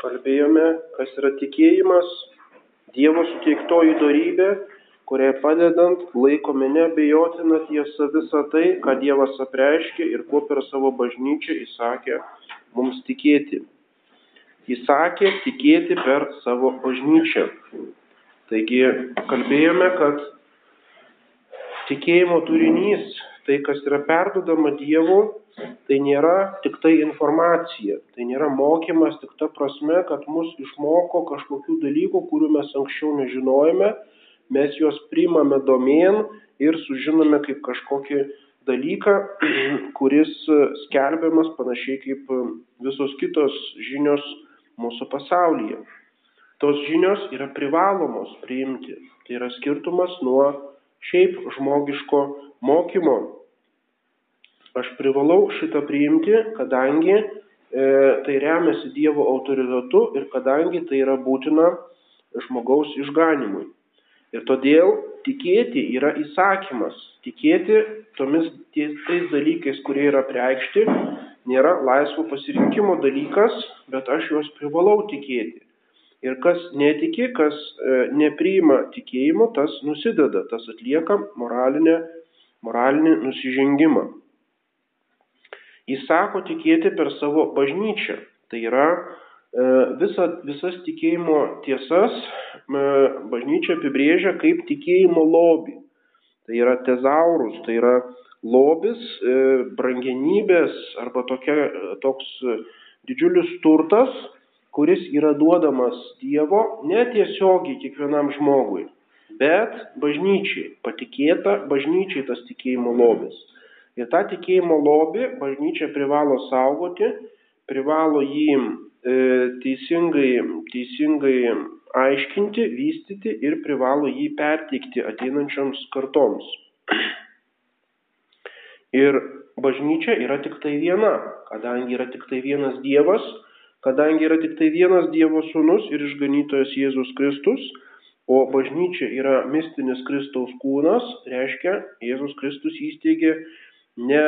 kalbėjome, kas yra tikėjimas, Dievo suteiktoji darybė, kuriai padedant laikome nebejotina tiesa visą tai, ką Dievas apreiškė ir kuo per savo bažnyčią įsakė mums tikėti. Įsakė tikėti per savo bažnyčią. Taigi kalbėjome, kad tikėjimo turinys, tai kas yra perdodama Dievo, Tai nėra tik tai informacija, tai nėra mokymas tik ta prasme, kad mus išmoko kažkokių dalykų, kurių mes anksčiau nežinojome, mes juos priimame domėn ir sužinome kaip kažkokį dalyką, kuris skelbiamas panašiai kaip visos kitos žinios mūsų pasaulyje. Tos žinios yra privalomos priimti. Tai yra skirtumas nuo šiaip žmogiško mokymo, Aš privalau šitą priimti, kadangi e, tai remiasi Dievo autoritetu ir kadangi tai yra būtina žmogaus išganimui. Ir todėl tikėti yra įsakymas. Tikėti tomis tais dalykais, kurie yra preikšti, nėra laisvo pasirinkimo dalykas, bet aš juos privalau tikėti. Ir kas netiki, kas e, nepriima tikėjimo, tas nusideda, tas atlieka moralinę, moralinį nusižengimą. Jis sako tikėti per savo bažnyčią. Tai yra e, visa, visas tikėjimo tiesas e, bažnyčia apibrėžia kaip tikėjimo lobį. Tai yra tezaurus, tai yra lobis, e, brangenybės arba tokia, toks didžiulis turtas, kuris yra duodamas Dievo netiesiogiai kiekvienam žmogui, bet bažnyčiai, patikėta bažnyčiai tas tikėjimo lobis. Ir tą tikėjimo lobį bažnyčia privalo saugoti, privalo jį e, teisingai, teisingai aiškinti, vystyti ir privalo jį perteikti ateinančioms kartoms. Ir bažnyčia yra tik tai viena, kadangi yra tik tai vienas Dievas, kadangi yra tik tai vienas Dievo sūnus ir išganytojas Jėzus Kristus, o bažnyčia yra mistinis Kristaus kūnas, reiškia, Jėzus Kristus įsteigė ne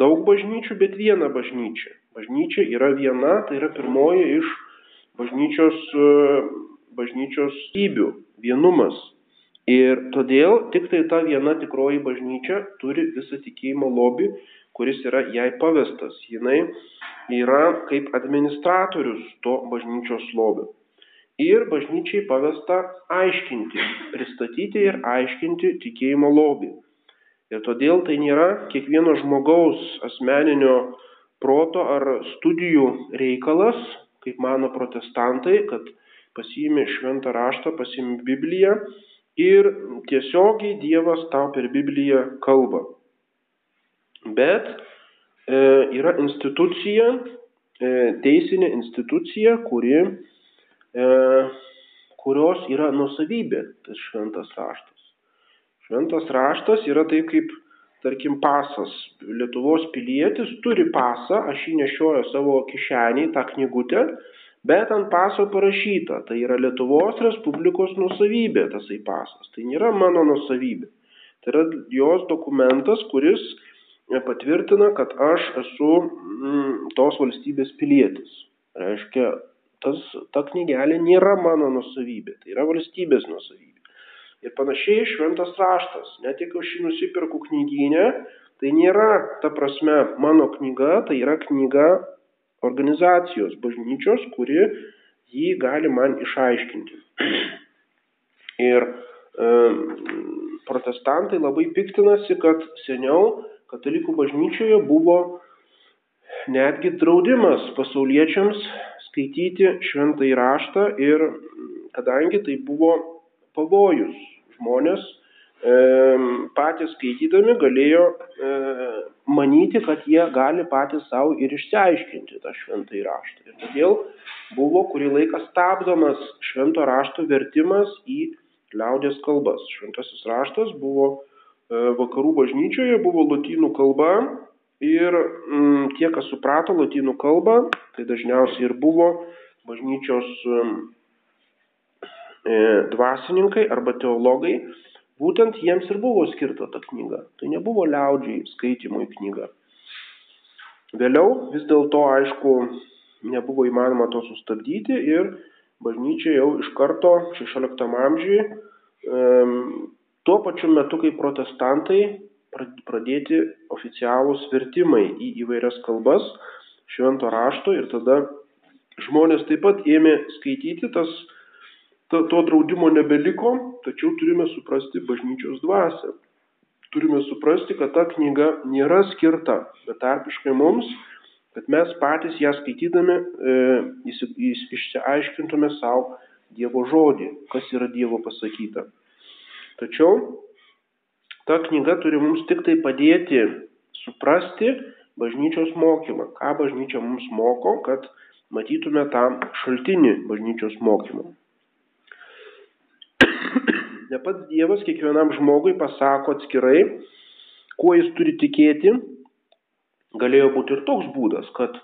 daug bažnyčių, bet vieną bažnyčią. Bažnyčia yra viena, tai yra pirmoji iš bažnyčios, e, bažnyčios įbių - vienumas. Ir todėl tik tai ta viena tikroji bažnyčia turi visą tikėjimo lobį, kuris yra jai pavestas. Jinai yra kaip administratorius to bažnyčios lobio. Ir bažnyčiai pavesta aiškinti, pristatyti ir aiškinti tikėjimo lobį. Ir todėl tai nėra kiekvieno žmogaus asmeninio proto ar studijų reikalas, kaip mano protestantai, kad pasiimi šventą raštą, pasiimi Bibliją ir tiesiogiai Dievas tau per Bibliją kalba. Bet e, yra institucija, e, teisinė institucija, kuri, e, kurios yra nusavybė, tas šventas raštas. Šventas raštas yra taip kaip, tarkim, pasas. Lietuvos pilietis turi pasą, aš jį nešioju savo kišenį, tą knygutę, bet ant paso parašyta, tai yra Lietuvos Respublikos nusavybė tasai pasas. Tai nėra mano nusavybė. Tai yra jos dokumentas, kuris patvirtina, kad aš esu mm, tos valstybės pilietis. Reiškia, tas, ta knygelė nėra mano nusavybė, tai yra valstybės nusavybė. Ir panašiai šventas raštas. Net jeigu aš jį nusipirku knygynę, tai nėra ta prasme mano knyga, tai yra knyga organizacijos, bažnyčios, kuri jį gali man išaiškinti. Ir e, protestantai labai piktinasi, kad seniau katalikų bažnyčioje buvo netgi draudimas pasauliečiams skaityti šventą įraštą ir kadangi tai buvo pavojus. Žmonės patys skaitydami galėjo e, manyti, kad jie gali patys savo ir išsiaiškinti tą šventą įraštą. Ir todėl buvo kurį laiką stabdomas švento rašto vertimas į liaudės kalbas. Šventasis raštas buvo e, vakarų bažnyčioje, buvo lotynų kalba ir m, tie, kas suprato lotynų kalbą, tai dažniausiai ir buvo bažnyčios dvasininkai arba teologai, būtent jiems ir buvo skirta ta knyga. Tai nebuvo liaudžiai skaitimui knyga. Vėliau vis dėlto, aišku, nebuvo įmanoma to sustabdyti ir bažnyčia jau iš karto 16 amžiui tuo pačiu metu, kai protestantai pradėti oficialūs vertimai į įvairias kalbas švento rašto ir tada žmonės taip pat ėmė skaityti, tas, to, to draudimo nebeliko, tačiau turime suprasti bažnyčios dvasę. Turime suprasti, kad ta knyga nėra skirta betarpiškai mums, kad mes patys ją skaitydami e, išsiaiškintume savo Dievo žodį, kas yra Dievo pasakyta. Tačiau ta knyga turi mums tik tai padėti suprasti bažnyčios mokymą, ką bažnyčia mums moko, kad matytume tą šaltinį bažnyčios mokymo. Ne pats Dievas kiekvienam žmogui pasako atskirai, kuo jis turi tikėti, galėjo būti ir toks būdas, kad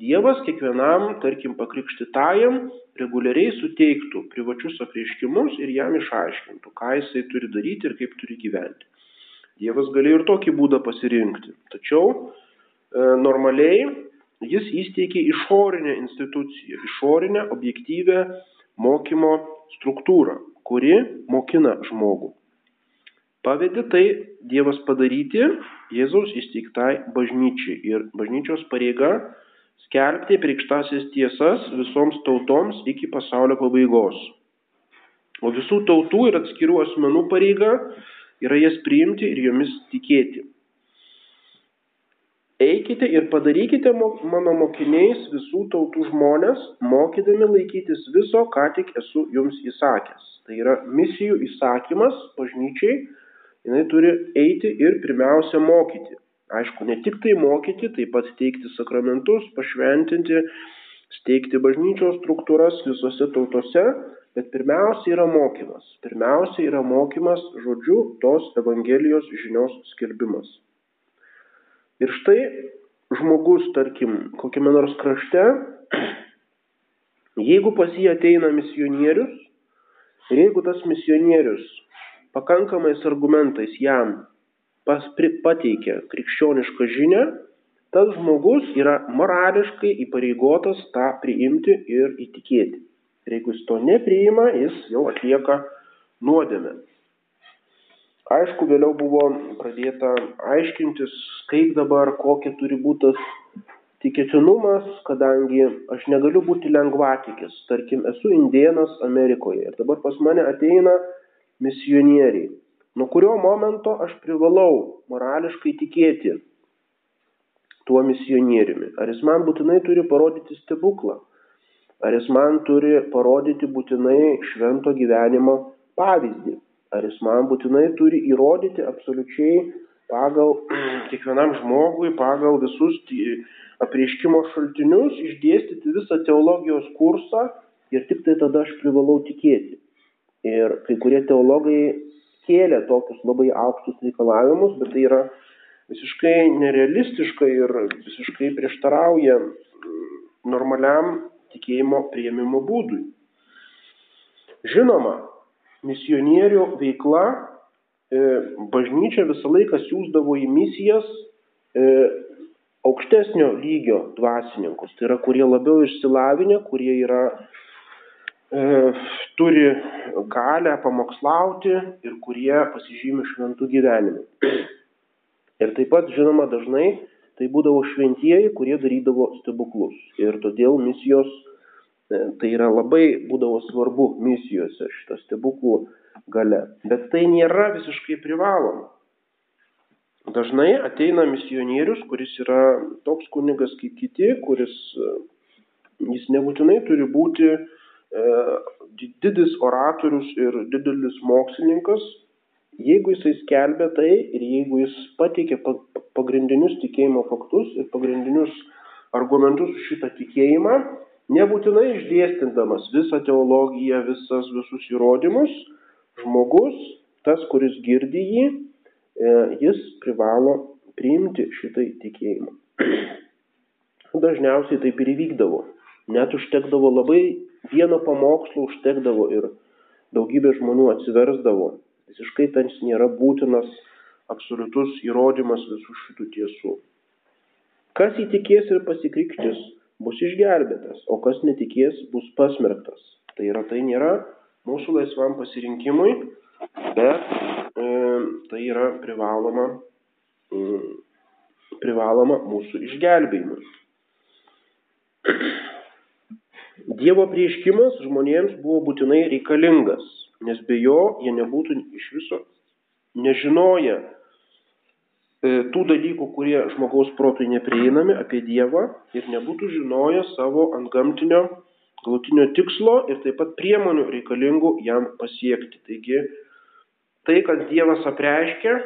Dievas kiekvienam, tarkim, pakrikštytajam reguliariai suteiktų privačius apreiškimus ir jam išaiškintų, ką jisai turi daryti ir kaip turi gyventi. Dievas galėjo ir tokį būdą pasirinkti. Tačiau e, normaliai jis įsteigė išorinę instituciją, išorinę objektyvę mokymo struktūrą, kuri mokina žmogų. Pavedė tai Dievas padaryti Jėzaus įsteigtai bažnyčiai. Ir bažnyčios pareiga skelbti prikštasis tiesas visoms tautoms iki pasaulio pabaigos. O visų tautų ir atskirų asmenų pareiga yra jas priimti ir jomis tikėti. Eikite ir padarykite mano mokiniais visų tautų žmonės, mokydami laikytis viso, ką tik esu jums įsakęs. Tai yra misijų įsakymas bažnyčiai jinai turi eiti ir pirmiausia mokyti. Aišku, ne tik tai mokyti, taip pat teikti sakramentus, pašventinti, steigti bažnyčios struktūras visose tautose, bet pirmiausia yra mokymas. Pirmiausia yra mokymas žodžiu tos Evangelijos žinios skelbimas. Ir štai žmogus, tarkim, kokiame nors krašte, jeigu pas jį ateina misionierius, ir jeigu tas misionierius pakankamais argumentais jam pateikia krikščionišką žinią, tas žmogus yra morališkai įpareigotas tą priimti ir įtikėti. Ir jeigu jis to nepriima, jis jau atlieka nuodėmę. Aišku, vėliau buvo pradėta aiškintis, kaip dabar, kokia turi būti tas tikėtinumas, kadangi aš negaliu būti lengvatikis. Tarkim, esu indienas Amerikoje ir dabar pas mane ateina misionieriai, nuo kurio momento aš privalau morališkai tikėti tuo misionieriumi. Ar jis man būtinai turi parodyti stebuklą, ar jis man turi parodyti būtinai švento gyvenimo pavyzdį, ar jis man būtinai turi įrodyti absoliučiai pagal kiekvienam žmogui, pagal visus apreiškimo šaltinius, išdėstyti visą teologijos kursą ir tik tai tada aš privalau tikėti. Ir kai kurie teologai kėlė tokius labai aukštus reikalavimus, bet tai yra visiškai nerealistiška ir visiškai prieštarauja normaliam tikėjimo prieimimo būdui. Žinoma, misionierių veikla e, bažnyčia visą laiką siūsdavo į misijas e, aukštesnio lygio dvasininkus, tai yra kurie labiau išsilavinę, kurie yra E, turi galę pamokslauti ir kurie pasižymi šventų gyvenimu. Ir taip pat, žinoma, dažnai tai būdavo šventieji, kurie darydavo stebuklus. Ir todėl misijos, tai yra labai būdavo svarbu misijose šitas stebuklų gale. Bet tai nėra visiškai privaloma. Dažnai ateina misionierius, kuris yra toks kunigas kaip kiti, kuris e, jis nebūtinai turi būti E, didis oratorius ir didelis mokslininkas, jeigu jisai skelbia tai ir jeigu jis pateikia pagrindinius tikėjimo faktus ir pagrindinius argumentus už šitą tikėjimą, nebūtinai išdėstindamas visą teologiją, visas, visus įrodymus, žmogus, tas, kuris girdi jį, e, jis privalo priimti šitai tikėjimą. Dažniausiai taip ir įvykdavo. Net užtekdavo labai vieno pamokslo užtekdavo ir daugybė žmonių atsiversdavo. Visiškai ten nėra būtinas absoliutus įrodymas visų šitų tiesų. Kas įtikės ir pasikrikštis, bus išgelbėtas, o kas netikės, bus pasmerktas. Tai yra, tai nėra mūsų laisvam pasirinkimui, bet e, tai yra privaloma, e, privaloma mūsų išgelbėjimui. Dievo prieškimas žmonėms buvo būtinai reikalingas, nes be jo jie nebūtų iš viso nežinoję tų dalykų, kurie žmogaus protui neprieinami apie Dievą ir nebūtų žinoję savo antgamtinio galutinio tikslo ir taip pat priemonių reikalingų jam pasiekti. Taigi tai, kad Dievas apreiškia e,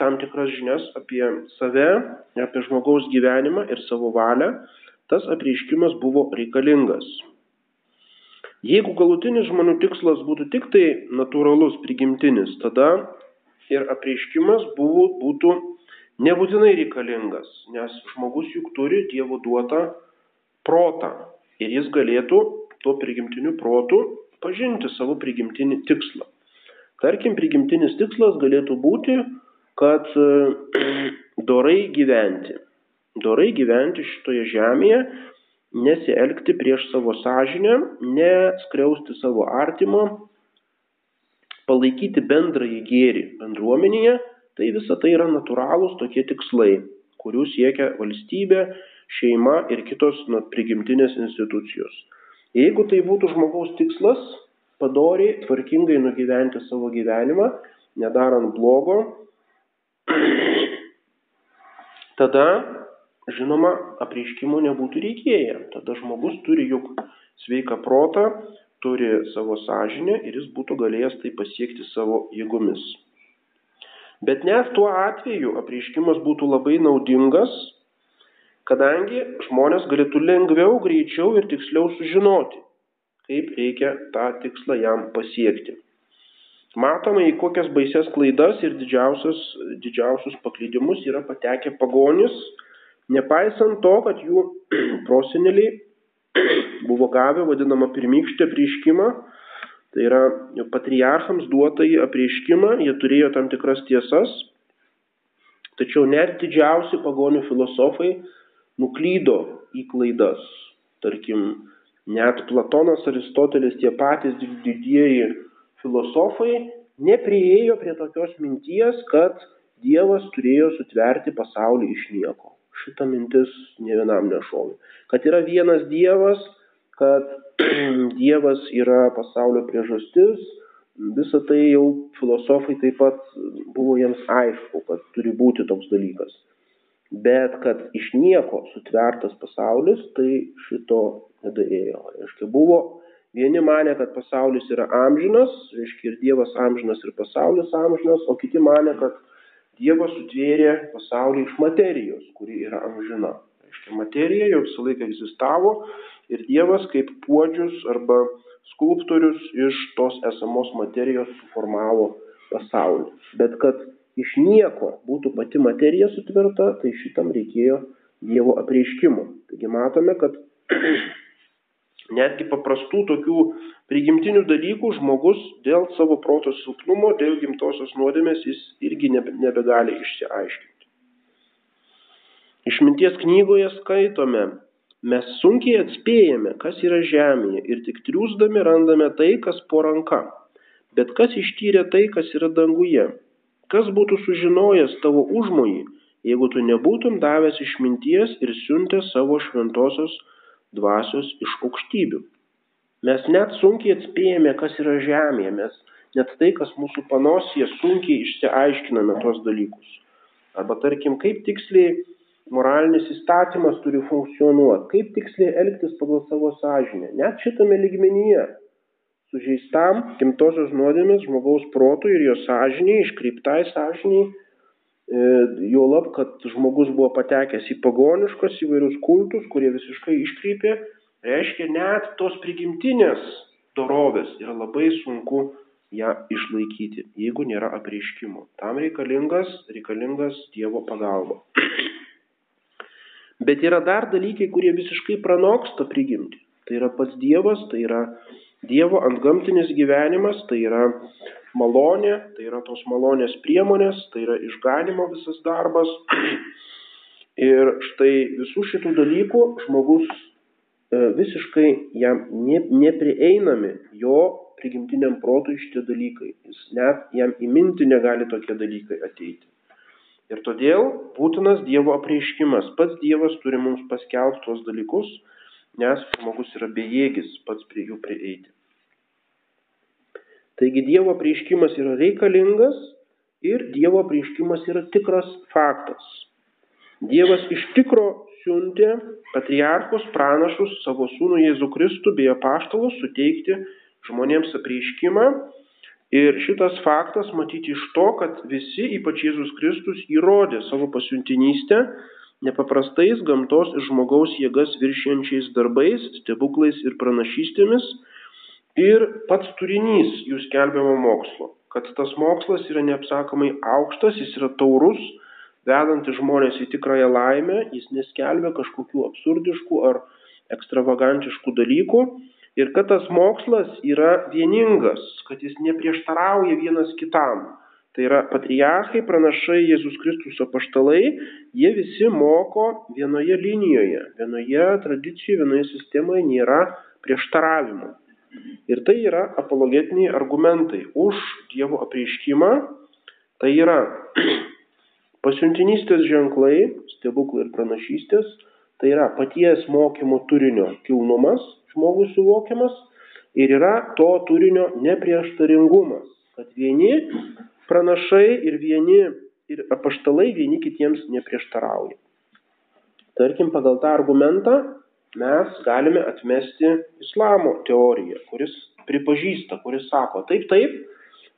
tam tikras žinias apie save, apie žmogaus gyvenimą ir savo valią, tas apreiškimas buvo reikalingas. Jeigu galutinis žmonių tikslas būtų tik tai natūralus, prigimtinis, tada ir apreiškimas buvo, būtų nebūtinai reikalingas, nes žmogus juk turi Dievo duotą protą ir jis galėtų tuo prigimtiniu protu pažinti savo prigimtinį tikslą. Tarkim, prigimtinis tikslas galėtų būti, kad dorai gyventi dorai gyventi šitoje žemėje, nesielgti prieš savo sąžinę, neskriausti savo artimo, palaikyti bendrąjį gėrį bendruomenėje, tai visa tai yra natūralūs tokie tikslai, kurių siekia valstybė, šeima ir kitos nu, prigimtinės institucijos. Jeigu tai būtų žmogaus tikslas, padoriai, tvarkingai nugyventi savo gyvenimą, nedarant blogo, tada žinoma, apreiškimo nebūtų reikėję. Tada žmogus turi juk sveiką protą, turi savo sąžinę ir jis būtų galėjęs tai pasiekti savo jėgomis. Bet net tuo atveju apreiškimas būtų labai naudingas, kadangi žmonės galėtų lengviau, greičiau ir tiksliau sužinoti, kaip reikia tą tikslą jam pasiekti. Matome, į kokias baises klaidas ir didžiausius, didžiausius paklydimus yra patekę pagonis, Nepaisant to, kad jų proseneliai buvo gavę vadinamą pirmykštę prieškimą, tai yra patriarchams duotą į apreiškimą, jie turėjo tam tikras tiesas, tačiau net didžiausi pagonių filosofai nuklydo į klaidas. Tarkim, net Platonas, Aristotelis, tie patys didieji filosofai neprieėjo prie tokios minties, kad Dievas turėjo sutverti pasaulį iš nieko šita mintis ne vienam nešovė. Kad yra vienas Dievas, kad Dievas yra pasaulio priežastis, visą tai jau filosofai taip pat buvo jiems aišku, kad turi būti toks dalykas. Bet kad iš nieko sutvertas pasaulis, tai šito nedarėjo. Reiškia, buvo vieni mane, kad pasaulis yra amžinas, reiškia ir Dievas amžinas ir pasaulis amžinas, o kiti mane, kad Dievas sutvėrė pasaulį iš materijos, kuri yra amžina. Reiškia, materija jau visą laiką egzistavo ir Dievas kaip puodžius arba skulptorius iš tos esamos materijos suformavo pasaulį. Bet kad iš nieko būtų pati materija sutverta, tai šitam reikėjo Dievo apreiškimo. Taigi matome, kad netgi paprastų tokių prigimtinių dalykų žmogus dėl savo proto silpnumo, dėl gimtosios nuodėmės jis irgi nebegali išsiaiškinti. Išminties knygoje skaitome, mes sunkiai atspėjame, kas yra žemėje ir tik triūsdami randame tai, kas po ranka. Bet kas ištyrė tai, kas yra danguje? Kas būtų sužinojęs tavo užmojį, jeigu tu nebūtum davęs išminties ir siuntęs savo šventosios dvasios iš aukštybių. Mes net sunkiai atspėjame, kas yra žemėje, mes net tai, kas mūsų panosėje, sunkiai išsiaiškiname tos dalykus. Arba tarkim, kaip tiksliai moralinis įstatymas turi funkcionuoti, kaip tiksliai elgtis pagal savo sąžinę. Net šitame ligmenyje sužeistam gimtosios nuodėmės žmogaus protui ir jo sąžiniai, iškreiptai sąžiniai, E, juolab, kad žmogus buvo patekęs į pagoniškos įvairius kultus, kurie visiškai iškreipė, reiškia net tos prigimtinės dorovės yra labai sunku ją išlaikyti, jeigu nėra apreiškimo. Tam reikalingas, reikalingas Dievo pagalba. Bet yra dar dalykai, kurie visiškai pranoksta prigimti. Tai yra pats Dievas, tai yra Dievo antgamtinis gyvenimas, tai yra malonė, tai yra tos malonės priemonės, tai yra išganimo visas darbas. Ir štai visų šitų dalykų žmogus visiškai jam ne, neprieinami jo prigimtiniam protui šitie dalykai. Jis net jam įminti negali tokie dalykai ateiti. Ir todėl būtinas Dievo apreiškimas. Pats Dievas turi mums paskelbti tuos dalykus, nes žmogus yra bejėgis pats prie jų prieiti. Taigi Dievo apreiškimas yra reikalingas ir Dievo apreiškimas yra tikras faktas. Dievas iš tikro siuntė patriarchus, pranašus, savo sūnų Jėzų Kristų bei apaštalus suteikti žmonėms apreiškimą. Ir šitas faktas matyti iš to, kad visi, ypač Jėzus Kristus, įrodė savo pasiuntinystę nepaprastais gamtos ir žmogaus jėgas viršienčiais darbais, stebuklais ir pranašystėmis. Ir pats turinys jų skelbiamo mokslo, kad tas mokslas yra neapsakomai aukštas, jis yra taurus, vedantis žmonės į tikrąją laimę, jis neskelbia kažkokių absurdiškų ar ekstravagantiškų dalykų ir kad tas mokslas yra vieningas, kad jis neprieštarauja vienas kitam. Tai yra patriarchai, pranašai, Jėzus Kristus apaštalai, jie visi moko vienoje linijoje, vienoje tradicijoje, vienoje sistemoje nėra prieštaravimų. Ir tai yra apologetiniai argumentai už Dievo apreiškimą. Tai yra Pasiuntinystės ženklai, stebuklai ir pranašystės, tai yra paties mokymo turinio kilnumas, žmogui suvokiamas ir yra to turinio neprieštaringumas, kad vieni pranašai ir vieni ir apaštalai vieni kitiems neprieštarauja. Tarkim, pagal tą argumentą mes galime atmesti islamo teoriją, kuris pripažįsta, kuris sako, taip, taip,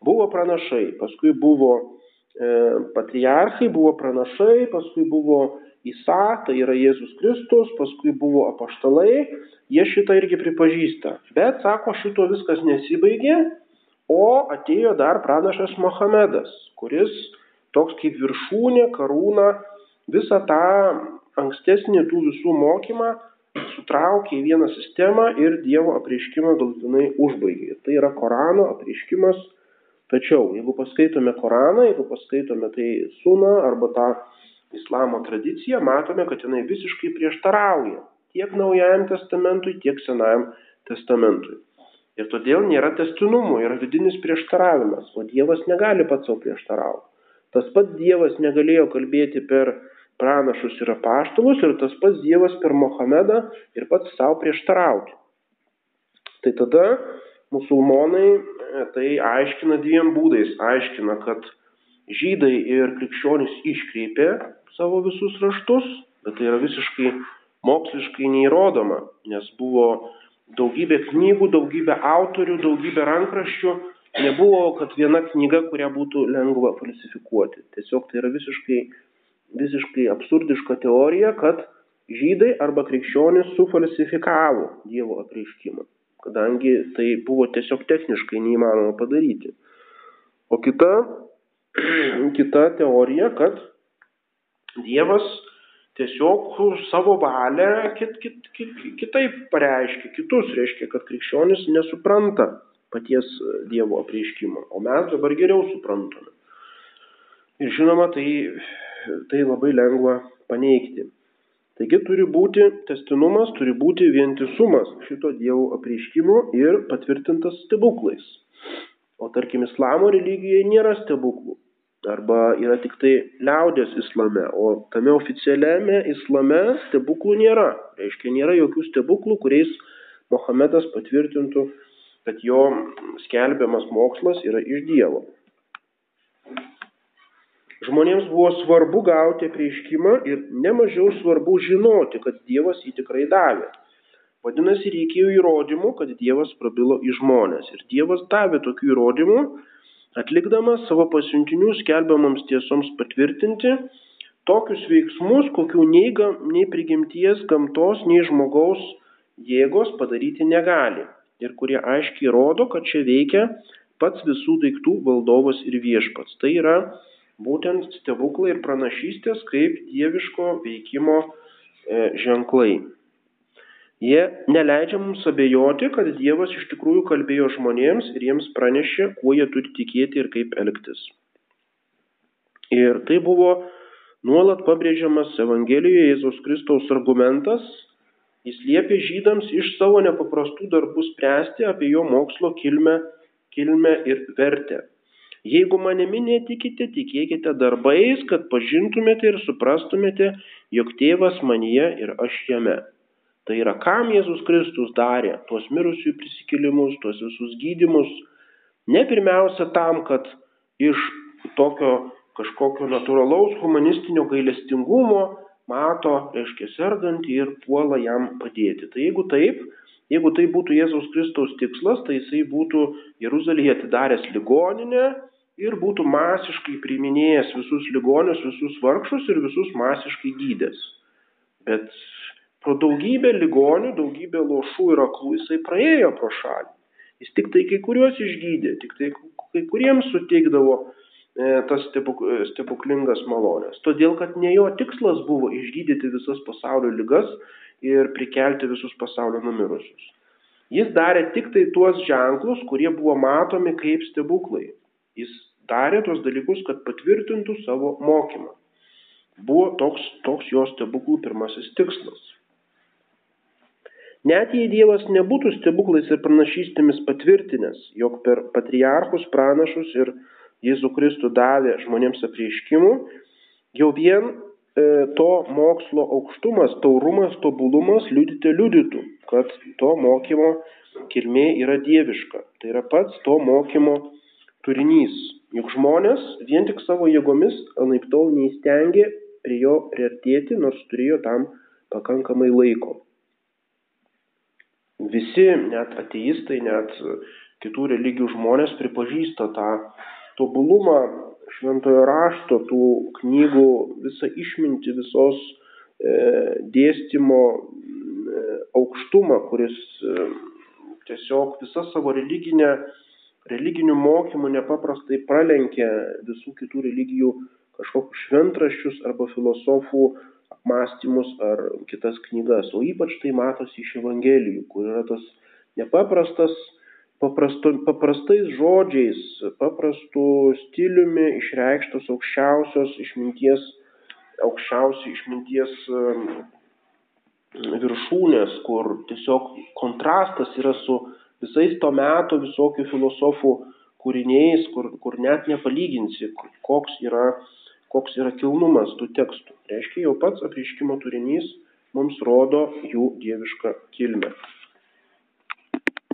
buvo pranašai, paskui buvo E, patriarchai, buvo pranašai, paskui buvo Isa, tai yra Jėzus Kristus, paskui buvo apaštalai, jie šitą irgi pripažįsta. Bet, sako, šito viskas nesibaigė, o atėjo dar pranašas Mohamedas, kuris toks kaip viršūnė, karūna, visą tą ankstesnį tų visų mokymą sutraukė į vieną sistemą ir Dievo apreiškimą galutinai užbaigė. Tai yra Korano apreiškimas Tačiau, jeigu paskaitome Koraną, jeigu paskaitome tai Suną arba tą islamo tradiciją, matome, kad jinai visiškai prieštarauja tiek Naujajam testamentui, tiek Senajam testamentui. Ir todėl nėra testinumo, yra vidinis prieštaravimas, o Dievas negali pats savo prieštarauti. Tas pats Dievas negalėjo kalbėti per pranašus ir apaštalus ir tas pats Dievas per Mohamedą ir pats savo prieštarauti. Tai tada musulmonai e, tai aiškina dviem būdais. Aiškina, kad žydai ir krikščionys iškreipė savo visus raštus, bet tai yra visiškai moksliškai neįrodoma, nes buvo daugybė knygų, daugybė autorių, daugybė rankraščių, nebuvo, kad viena knyga, kurią būtų lengva falsifikuoti. Tiesiog tai yra visiškai, visiškai absurdiška teorija, kad žydai arba krikščionys sufalsifikavo Dievo apreiškimą kadangi tai buvo tiesiog techniškai neįmanoma padaryti. O kita, kita teorija, kad Dievas tiesiog savo valią kit, kit, kit, kitaip pareiškia, kitus reiškia, kad krikščionis nesupranta paties Dievo apreiškimo, o mes dabar geriau suprantame. Ir žinoma, tai, tai labai lengva paneigti. Taigi turi būti testinumas, turi būti vientisumas šito Dievo apreiškimo ir patvirtintas stebuklais. O tarkim, islamo religijoje nėra stebuklų. Arba yra tik tai liaudės islame, o tame oficialiame islame stebuklų nėra. Reiškia, nėra jokių stebuklų, kuriais Mohamedas patvirtintų, kad jo skelbiamas mokslas yra iš Dievo. Žmonėms buvo svarbu gauti apreiškimą ir nemažiau svarbu žinoti, kad Dievas jį tikrai davė. Vadinasi, reikėjo įrodymų, kad Dievas prabilo į žmonės. Ir Dievas davė tokių įrodymų, atlikdamas savo pasiuntinių skelbiamams tiesoms patvirtinti tokius veiksmus, kokių nei, nei prigimties, gamtos, nei žmogaus jėgos padaryti negali. Ir kurie aiškiai rodo, kad čia veikia pats visų daiktų valdovas ir viešpats. Tai yra būtent stebuklai ir pranašystės kaip dieviško veikimo e, ženklai. Jie neleidžia mums abejoti, kad Dievas iš tikrųjų kalbėjo žmonėms ir jiems pranešė, kuo jie turi tikėti ir kaip elgtis. Ir tai buvo nuolat pabrėžiamas Evangelijoje Jėzaus Kristaus argumentas, Jis liepė žydams iš savo nepaprastų darbų spręsti apie jo mokslo kilmę, kilmę ir vertę. Jeigu manimi netikite, tikėkite darbais, kad pažintumėte ir suprastumėte, jog tėvas manyje ir aš jame. Tai yra, kam Jėzus Kristus darė tuos mirusiųjų prisikėlimus, tuos visus gydimus, ne pirmiausia tam, kad iš tokio kažkokio natūralaus humanistinio gailestingumo mato, reiškia, sergantį ir puola jam padėti. Tai jeigu taip, jeigu tai būtų Jėzaus Kristaus tikslas, tai jisai būtų Jeruzalėje atidaręs ligoninę ir būtų masiškai priiminėjęs visus ligonius, visus vargšus ir visus masiškai gydęs. Bet pro daugybę ligonių, daugybę lošų ir aklų jisai praėjo pro šalį. Jis tik tai kai kuriuos išgydė, tik tai kai kuriems suteikdavo e, tas stebuklingas malonės. Todėl, kad ne jo tikslas buvo išgydyti visas pasaulio lygas ir prikelti visus pasaulio numirusius. Jis darė tik tai tuos ženklus, kurie buvo matomi kaip stebuklai. Jis darė tuos dalykus, kad patvirtintų savo mokymą. Buvo toks, toks jo stebuklų pirmasis tikslas. Net jei Dievas nebūtų stebuklais ir pranašystėmis patvirtinęs, jog per patriarchus, pranašus ir Jėzų Kristų davė žmonėms apreiškimų, jau vien e, to mokslo aukštumas, taurumas, tobulumas liudyti liudytų, kad to mokymo kilmė yra dieviška. Tai yra pats to mokymo turinys. Juk žmonės vien tik savo jėgomis anaip tol neįstengė prie jo priartėti, nors turėjo tam pakankamai laiko visi, net ateistai, net kitų religijų žmonės pripažįsta tą tobulumą šventojo rašto, tų knygų, visą išmintį, visos e, dėstymo e, aukštumą, kuris e, tiesiog visą savo religinę, religinių mokymų nepaprastai pralenkia visų kitų religijų kažkokius šventraščius arba filosofų apmąstymus ar kitas knygas, o ypač tai matosi iš Evangelijų, kur yra tas nepaprastas, paprasto, paprastais žodžiais, paprastu stiliumi išreikštos aukščiausios išminties, aukščiausi išminties viršūnės, kur tiesiog kontrastas yra su visais to meto visokių filosofų kūriniais, kur, kur net nepalyginsi, koks yra koks yra kilnumas tų tekstų. Reiškia, jau pats apreiškimo turinys mums rodo jų dievišką kilmę.